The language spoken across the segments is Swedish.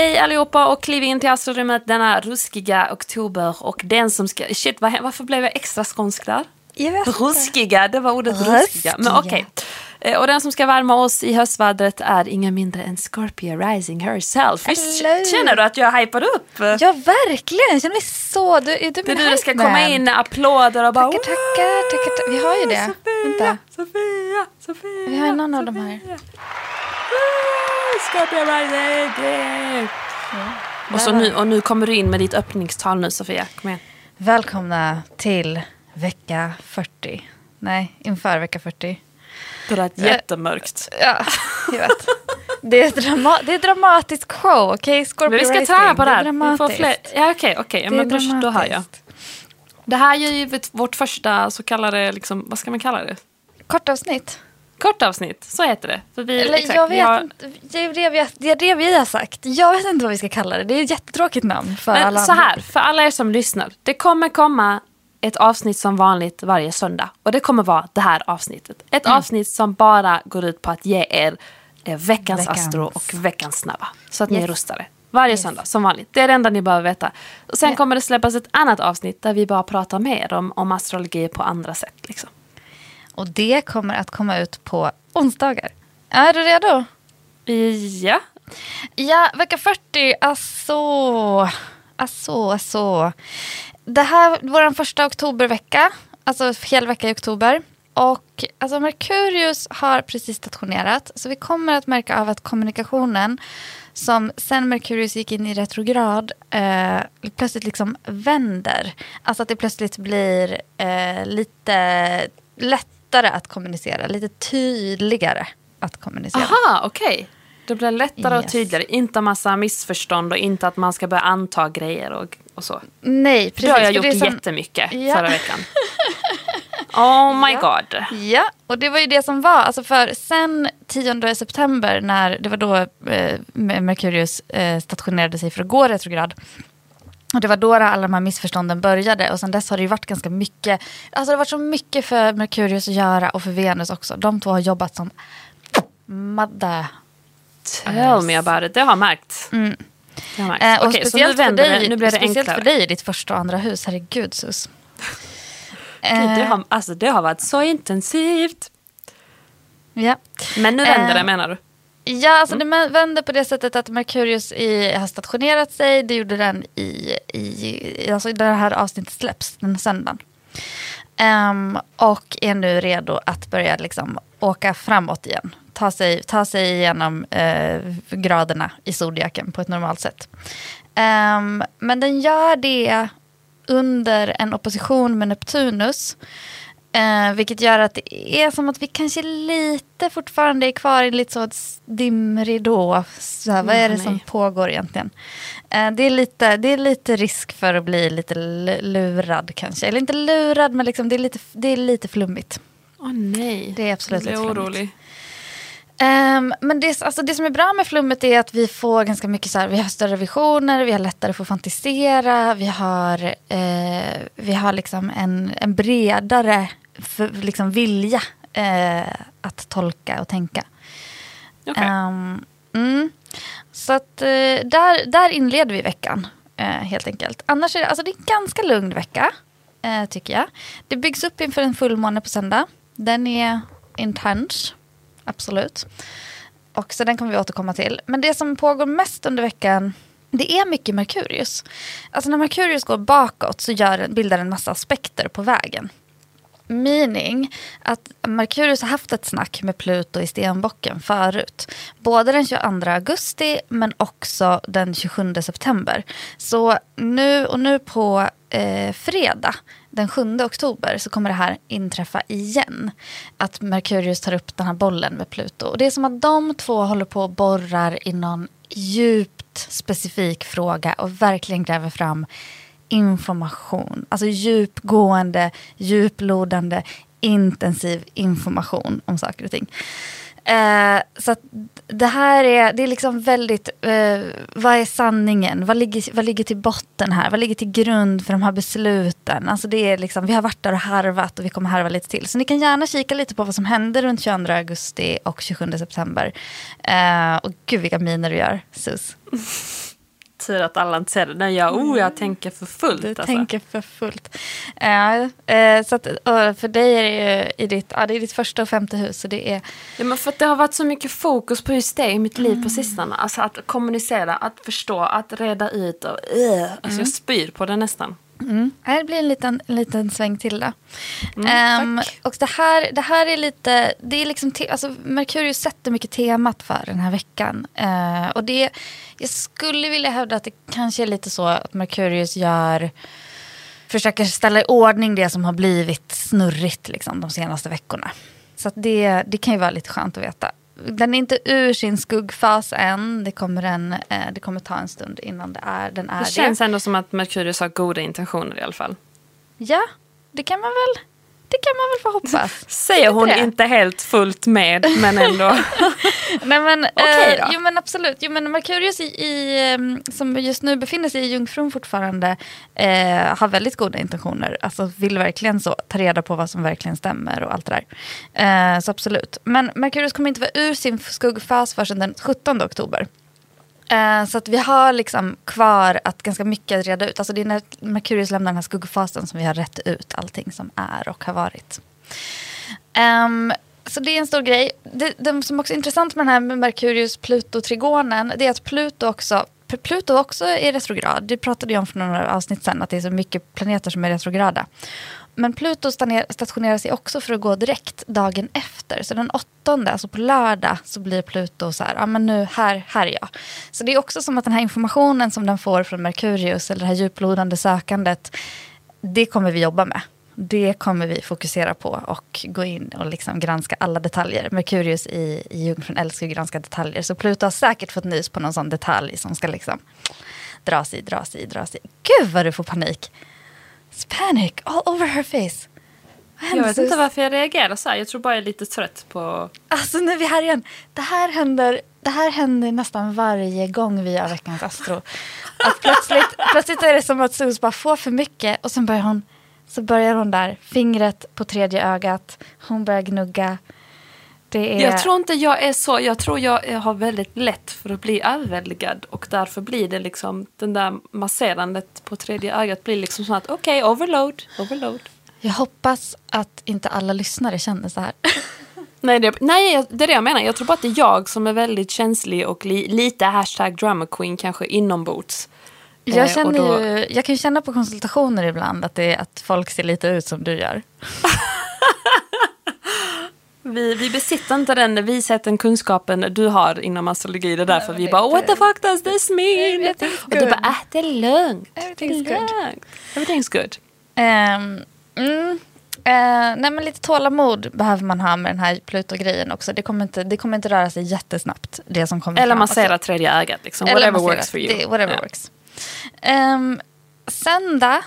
Hej allihopa och kliv in till astrorummet denna ruskiga oktober och den som ska... Shit, vad, varför blev jag extra skånsk där? Jag vet. Ruskiga, det var ordet Ruskiga. ruskiga. Men okej. Eh, Och den som ska värma oss i höstvädret är ingen mindre än Scorpio Rising herself. Visst Hello. känner du att jag hypar upp? Ja, verkligen. Jag känner mig så... Du, är du det är min du det ska hype komma in applåder och bara... Tackar, tackar, tackar, tackar. Vi har ju det. Sofia, Vänta. Sofia, Sofia. Vi har någon av de här. Scorpio Rising! yeah. Och, så nu, och nu kommer du in med ditt öppningstal nu Sofia. Kom igen. Välkomna till vecka 40. Nej, inför vecka 40. Det lät jättemörkt. Ja, jag vet. Det är, drama det är dramatisk show, okej? Scorpio Men vi ska Rising. träna på det är här. Dramatiskt. fler... Ja, okej. Ja, Det är men då, då hör jag. Det här är ju vårt första så kallade, liksom, vad ska man kalla det? Kortavsnitt. Kortavsnitt, så heter det. För vi, Eller exakt, jag vi vet har- inte. Det är det, vi, det är det vi har sagt. Jag vet inte vad vi ska kalla det. Det är ett jättetråkigt namn för Men alla så andra. här, för alla er som lyssnar. Det kommer komma ett avsnitt som vanligt varje söndag. Och det kommer vara det här avsnittet. Ett Mm. avsnitt som bara går ut på att ge er eh, veckans, Veckans. astro och veckans snabba. Så att ni är Yes. rustade. Varje söndag, som vanligt. Det är det enda ni behöver veta. Och sen Ja. kommer det släppas ett annat avsnitt där vi bara pratar mer om, om astrologi på andra sätt. Liksom. Och det kommer att komma ut på onsdagar. Är du redo? Ja, Ja, vecka 40. Alltså, alltså, alltså. Det här är vår första oktobervecka. Alltså hel vecka i oktober. Och alltså Merkurius har precis stationerat. Så vi kommer att märka av att kommunikationen som sen Merkurius gick in i retrograd eh, plötsligt liksom vänder. Alltså att det plötsligt blir eh, lite lättare att kommunicera. Lite tydligare att kommunicera. aha, okej. Det blir lättare och Yes. tydligare. Inte massa missförstånd och inte att man ska börja anta grejer och, och så. Nej, precis. det har jag gjort det som- jättemycket Ja. förra veckan. Oh my Ja. god. Ja, och det var ju det som var. Alltså för sen 10 september, när det var då eh, Merkurius eh, stationerade sig för att gå retrograd. Och det var då alla de här missförstånden började. Och sen dess har det ju varit ganska mycket. Alltså det har varit så mycket för Merkurius att göra och för Venus också. De två har jobbat som madda. Tell me about it. Det har märkt. Mm. Det har märkt. Eh, och Okej, så nu speciellt, för dig. Nu blir det speciellt enklare. för dig i ditt första och andra hus. Herregud sus. Gud, det, Eh, har, alltså, det har varit så intensivt. ja. Men nu vänder Eh, det menar du? Ja, alltså det vänder på det sättet att Merkurius i, har stationerat sig. Det gjorde den i, i alltså det här avsnittet släpps den söndagen. Ehm, och är nu redo att börja liksom åka framåt igen. Ta sig, ta sig igenom eh, graderna i zodiaken på ett normalt sätt. Ehm, men den gör det under en opposition med Neptunus. Eh, vilket gör att det är som att vi kanske lite fortfarande är kvar i lite så dimridå. Så här, vad är det Nej. som pågår egentligen? Eh, det, är lite, det är lite risk för att bli lite lurad kanske. Eller inte lurad, men liksom det, är lite, det är lite flummigt. Åh nej. Det är absolut Jag blir orolig. Ehm, men det, alltså det som är bra med flummet är att vi får ganska mycket så här, vi har större visioner, vi har lättare för att fantisera, vi har, eh, vi har liksom en, en bredare för, liksom vilja eh, att tolka och tänka. Okej. Ehm, mm. Så att eh, där, där inleder vi veckan eh, helt enkelt. Annars är det, alltså det är en ganska lugn vecka eh, tycker jag. Det byggs upp inför en fullmåne på söndag. Den är intens, absolut. Och så den kommer vi återkomma till. Men det som pågår mest under veckan det är mycket Merkurius. Alltså när Merkurius går bakåt så gör, bildar den en massa aspekter på vägen. Meaning att Merkurius har haft ett snack med Pluto i stenbocken förut. Både den 22 augusti men också den 27 september. Så nu och nu på eh, fredag den 7 oktober så kommer det här inträffa igen. Att Merkurius tar upp den här bollen med Pluto. Och det är som att de två håller på och borrar i någon djupt specifik fråga och verkligen gräver fram information. Alltså djupgående, djuplodande, intensiv information om saker och ting. Eh, så det här är, det är liksom väldigt, eh, vad är sanningen? Vad ligger, vad ligger till botten här? Vad ligger till grund för de här besluten? Alltså det är liksom, vi har varit där och harvat och vi kommer harva lite till. Så ni kan gärna kika lite på vad som hände runt 22 augusti och 27 september. Eh, och gud vilka miner du gör, Sus tur att alla inte ser det. Nej, jag, oh, jag tänker för fullt. Du alltså. tänker för fullt. Uh, så att, för dig är det ju i ditt, det är ditt första och femte hus. Så det är... Ja, men för att det har varit så mycket fokus på just det i mitt liv mm. på sistone. Alltså att kommunicera, att förstå, att reda ut. Och, uh, alltså mm. Jag spyr på det nästan. Mm. Det blir en liten, en liten sväng till då. Mm, um, och det här, det här är lite, det är liksom, te, alltså Merkurius sätter mycket temat för den här veckan. Uh, och det, jag skulle vilja hävda att det kanske är lite så att Merkurius gör, försöker ställa i ordning det som har blivit snurrigt liksom, de senaste veckorna. Så det, det kan ju vara lite skönt att veta den är inte ur sin skuggfas än. Det kommer, en, eh, det kommer ta en stund innan det är, den är det. Det känns ändå som att Merkurius har goda intentioner i alla fall. Ja, det kan man väl det kan man väl få hoppas. Säger hon inte helt fullt med, men ändå. Nej, men, okay, eh, jo men absolut. Jo, men Merkurius i, i, ehm, som just nu befinner sig i Jungfrun fortfarande eh, har väldigt goda intentioner. Alltså vill verkligen så, ta reda på vad som verkligen stämmer och allt det där. Eh, så absolut. Men Merkurius kommer inte vara ur sin skuggfas förrän den 17 oktober. Eh, så att vi har liksom kvar att ganska mycket reda ut. Alltså det är när Merkurius lämnar den här skuggfasen som vi har rätt ut allting som är och har varit. Um, så det är en stor grej. Det, det som också är intressant med den här Merkurius-Pluto-trigonen det är att Pluto också Pluto också är retrograd. Det pratade jag om för några avsnitt sen, att det är så mycket planeter som är retrograda. Men Pluto stationerar sig också för att gå direkt dagen efter. Så den åttonde, alltså på lördag, så blir Pluto så här, ja men nu, här, här är jag. Så det är också som att den här informationen som den får från Merkurius, eller det här djuplodande sökandet, det kommer vi jobba med. Det kommer vi fokusera på och gå in och liksom granska alla detaljer. Merkurius i, i Jungfrun älskar att granska detaljer. Så Pluto har säkert fått nys på någon sån detalj som ska liksom dras i, dras i, dras i. Gud vad du får panik! It's panic all over her face. Jag vet inte varför jag reagerar så här. Jag tror bara jag är lite trött på... Alltså nu är vi här igen. Det här händer, det här händer nästan varje gång vi gör veckans Astro. Att plötsligt, plötsligt är det som att Sus bara får för mycket och sen börjar hon, så börjar hon där, fingret på tredje ögat, hon börjar gnugga. Är... Jag tror inte jag är så. Jag tror jag har väldigt lätt för att bli överväldigad. Och därför blir det liksom, den där masserandet på tredje ögat blir liksom så att okej, okay, overload, overload. Jag hoppas att inte alla lyssnare känner så här. nej, det, nej, det är det jag menar. Jag tror bara att det är jag som är väldigt känslig och li, lite hashtag drama queen kanske inombords. Jag, eh, känner då... ju, jag kan ju känna på konsultationer ibland att, det, att folk ser lite ut som du gör. Vi, vi besitter inte den visheten, kunskapen du har inom astrologi. Det är därför vi bara what the fuck does this mean? Och du bara äh, det är lugnt. Everything's good. Everything's good. Um, mm. Uh, nej, men lite tålamod behöver man ha med den här Pluto-grejen också. Det kommer, inte, det kommer inte röra sig jättesnabbt. Det som kommer Eller massera tredje ögat. Liksom. Whatever works for you. Det, whatever yeah. works. Um, söndag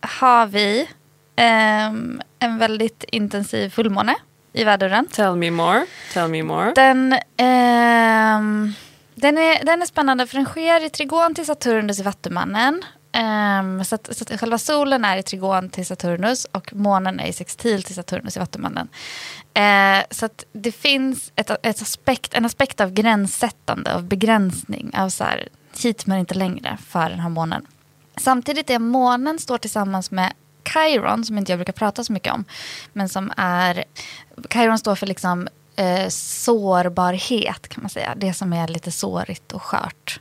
har vi um, en väldigt intensiv fullmåne i väduren. Tell me more. Tell me more. Den, eh, den, är, den är spännande för den sker i trigon till Saturnus i Vattumannen. Um, så, att, så att själva solen är i trigon till Saturnus och månen är i sextil till Saturnus i Vattumannen. Uh, så att det finns ett, ett aspekt, en aspekt av gränssättande, av begränsning, av så här, hit men inte längre för den här månen. Samtidigt är månen står tillsammans med Chiron, som inte jag brukar prata så mycket om, men som är... Chiron står för liksom eh, sårbarhet, kan man säga. Det som är lite sårigt och skört.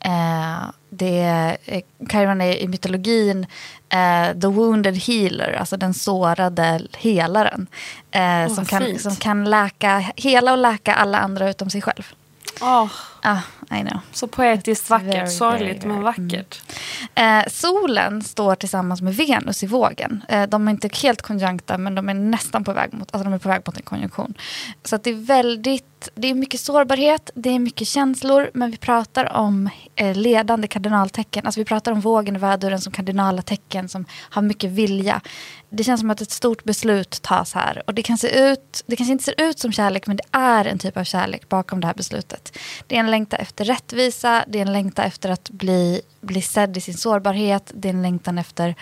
Eh, det, eh, Chiron är i mytologin eh, the wounded healer, alltså den sårade helaren. Oh, som, kan, som kan läka, hela och läka alla andra utom sig själv. Oh. Ja, I know. Så poetiskt vackert, very, sorgligt very, men vackert. Mm. Eh, solen står tillsammans med Venus i vågen. Eh, de är inte helt konjunkta men de är nästan på väg mot, alltså de är på väg mot en konjunktion. Så att det är väldigt, det är mycket sårbarhet, det är mycket känslor men vi pratar om eh, ledande kardinaltecken. Alltså vi pratar om vågen i väduren som kardinala tecken som har mycket vilja. Det känns som att ett stort beslut tas här. Och det kan se ut, det kanske inte ser ut som kärlek men det är en typ av kärlek bakom det här beslutet. Det är en längtan efter rättvisa, det är en längtan efter att bli, bli sedd i sin sårbarhet, det är en längtan efter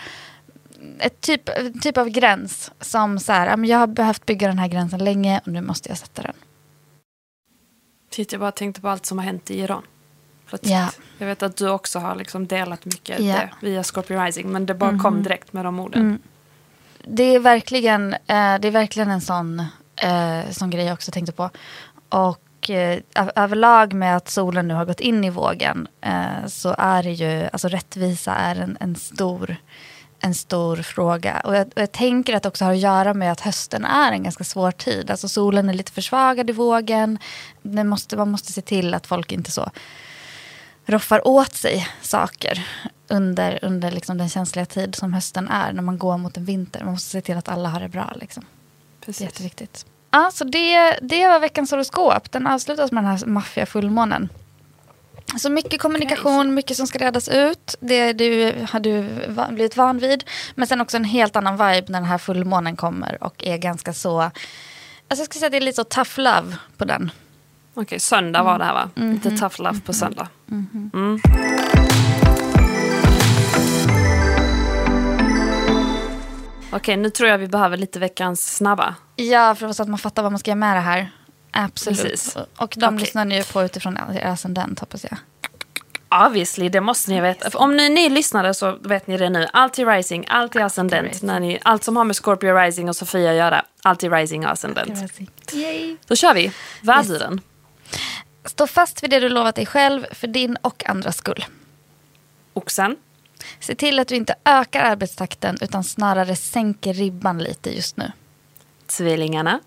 ett typ, typ av gräns som så här, jag har behövt bygga den här gränsen länge och nu måste jag sätta den. Shit, jag bara tänkte på allt som har hänt i Iran. Ja. Jag vet att du också har liksom delat mycket ja. via Scorpio Rising. Men det bara mm. kom direkt med de orden. Mm. Det, är verkligen, eh, det är verkligen en sån, eh, sån grej jag också tänkte på. Och eh, överlag med att solen nu har gått in i vågen eh, så är det ju, alltså rättvisa är en, en stor en stor fråga. Och jag, och jag, tänker att det också har att göra med att hösten är en ganska svår tid. Alltså solen är lite försvagad i vågen. måste, man måste se till att folk inte så roffar åt sig saker under, under liksom den känsliga tid som hösten är. När man går mot en vinter. Man måste se till att alla har det bra. Liksom. Precis. Det är jätteviktigt. Ja, så det, det var veckans horoskop. Den avslutas med den här maffiga fullmånen. Så mycket kommunikation, mycket som ska redas ut. Det du, har du blivit van vid. Men sen också en helt annan vibe när den här fullmånen kommer och är ganska så... Alltså jag skulle säga att det är lite så tough love på den. Okej, okay, söndag var det här va? Mm -hmm. Lite tough love på söndag. Mm -hmm. mm. Okej, okay, nu tror jag vi behöver lite veckans snabba. Ja, för så att man fattar vad man ska göra med det här. Absolut. Precis. Och de okay. lyssnar ni på utifrån er ascendent hoppas jag. Obviously, det måste ni veta. För om ni, ni lyssnade så vet ni det nu. Alltid rising, alltid ascendent. När ni, allt som har med Scorpio rising och Sofia att göra. Alltid rising och ascendent. Yay. Då kör vi. Värduren. Yes. Stå fast vid det du lovat dig själv för din och andras skull. Oxen. Se till att du inte ökar arbetstakten utan snarare sänker ribban lite just nu. Tvillingarna.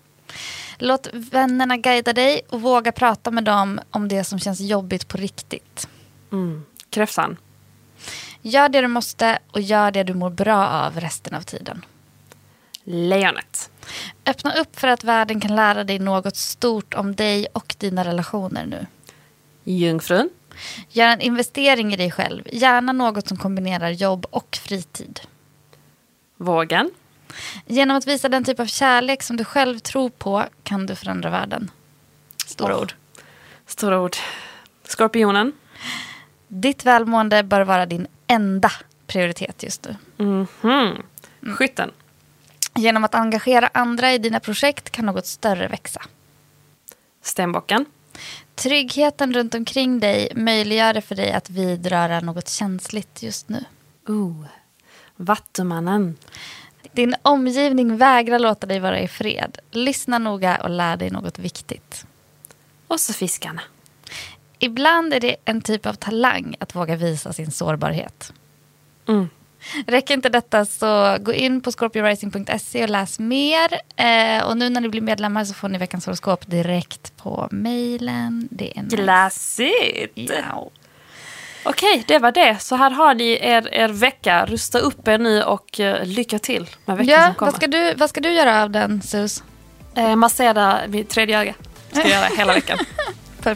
Låt vännerna guida dig och våga prata med dem om det som känns jobbigt på riktigt. Mm. Kräftan. Gör det du måste och gör det du mår bra av resten av tiden. Lejonet. Öppna upp för att världen kan lära dig något stort om dig och dina relationer nu. Jungfrun. Gör en investering i dig själv, gärna något som kombinerar jobb och fritid. Vågen. Genom att visa den typ av kärlek som du själv tror på kan du förändra världen. Stora oh. ord. Stora ord. Skorpionen. Ditt välmående bör vara din enda prioritet just nu. Mm -hmm. Skytten. Genom att engagera andra i dina projekt kan något större växa. Stenbocken. Tryggheten runt omkring dig möjliggör det för dig att vidröra något känsligt just nu. Oh, Vattumannen. Din omgivning vägrar låta dig vara i fred. Lyssna noga och lär dig något viktigt. Och så fiskarna. Ibland är det en typ av talang att våga visa sin sårbarhet. Mm. Räcker inte detta så gå in på scorpiorising.se och läs mer. Eh, och nu när ni blir medlemmar så får ni veckans horoskop direkt på mejlen. Nice. Glassigt! Ja. Okej, det var det. Så här har ni er, er vecka. Rusta upp er nu och uh, lycka till med veckan ja, som kommer. Vad ska, du, vad ska du göra av den, Sus? Eh, massera mitt tredje öga. Ska jag göra hela veckan.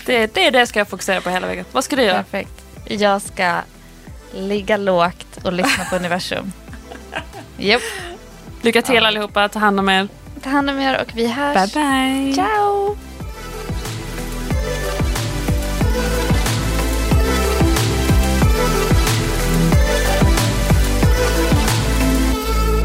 det, det är det ska jag fokusera på hela veckan. Vad ska du göra? Perfekt. Jag ska ligga lågt och lyssna på universum. Yep. Lycka till ja. allihopa. Ta hand om er. Ta hand om er och vi hörs. Bye bye. Ciao.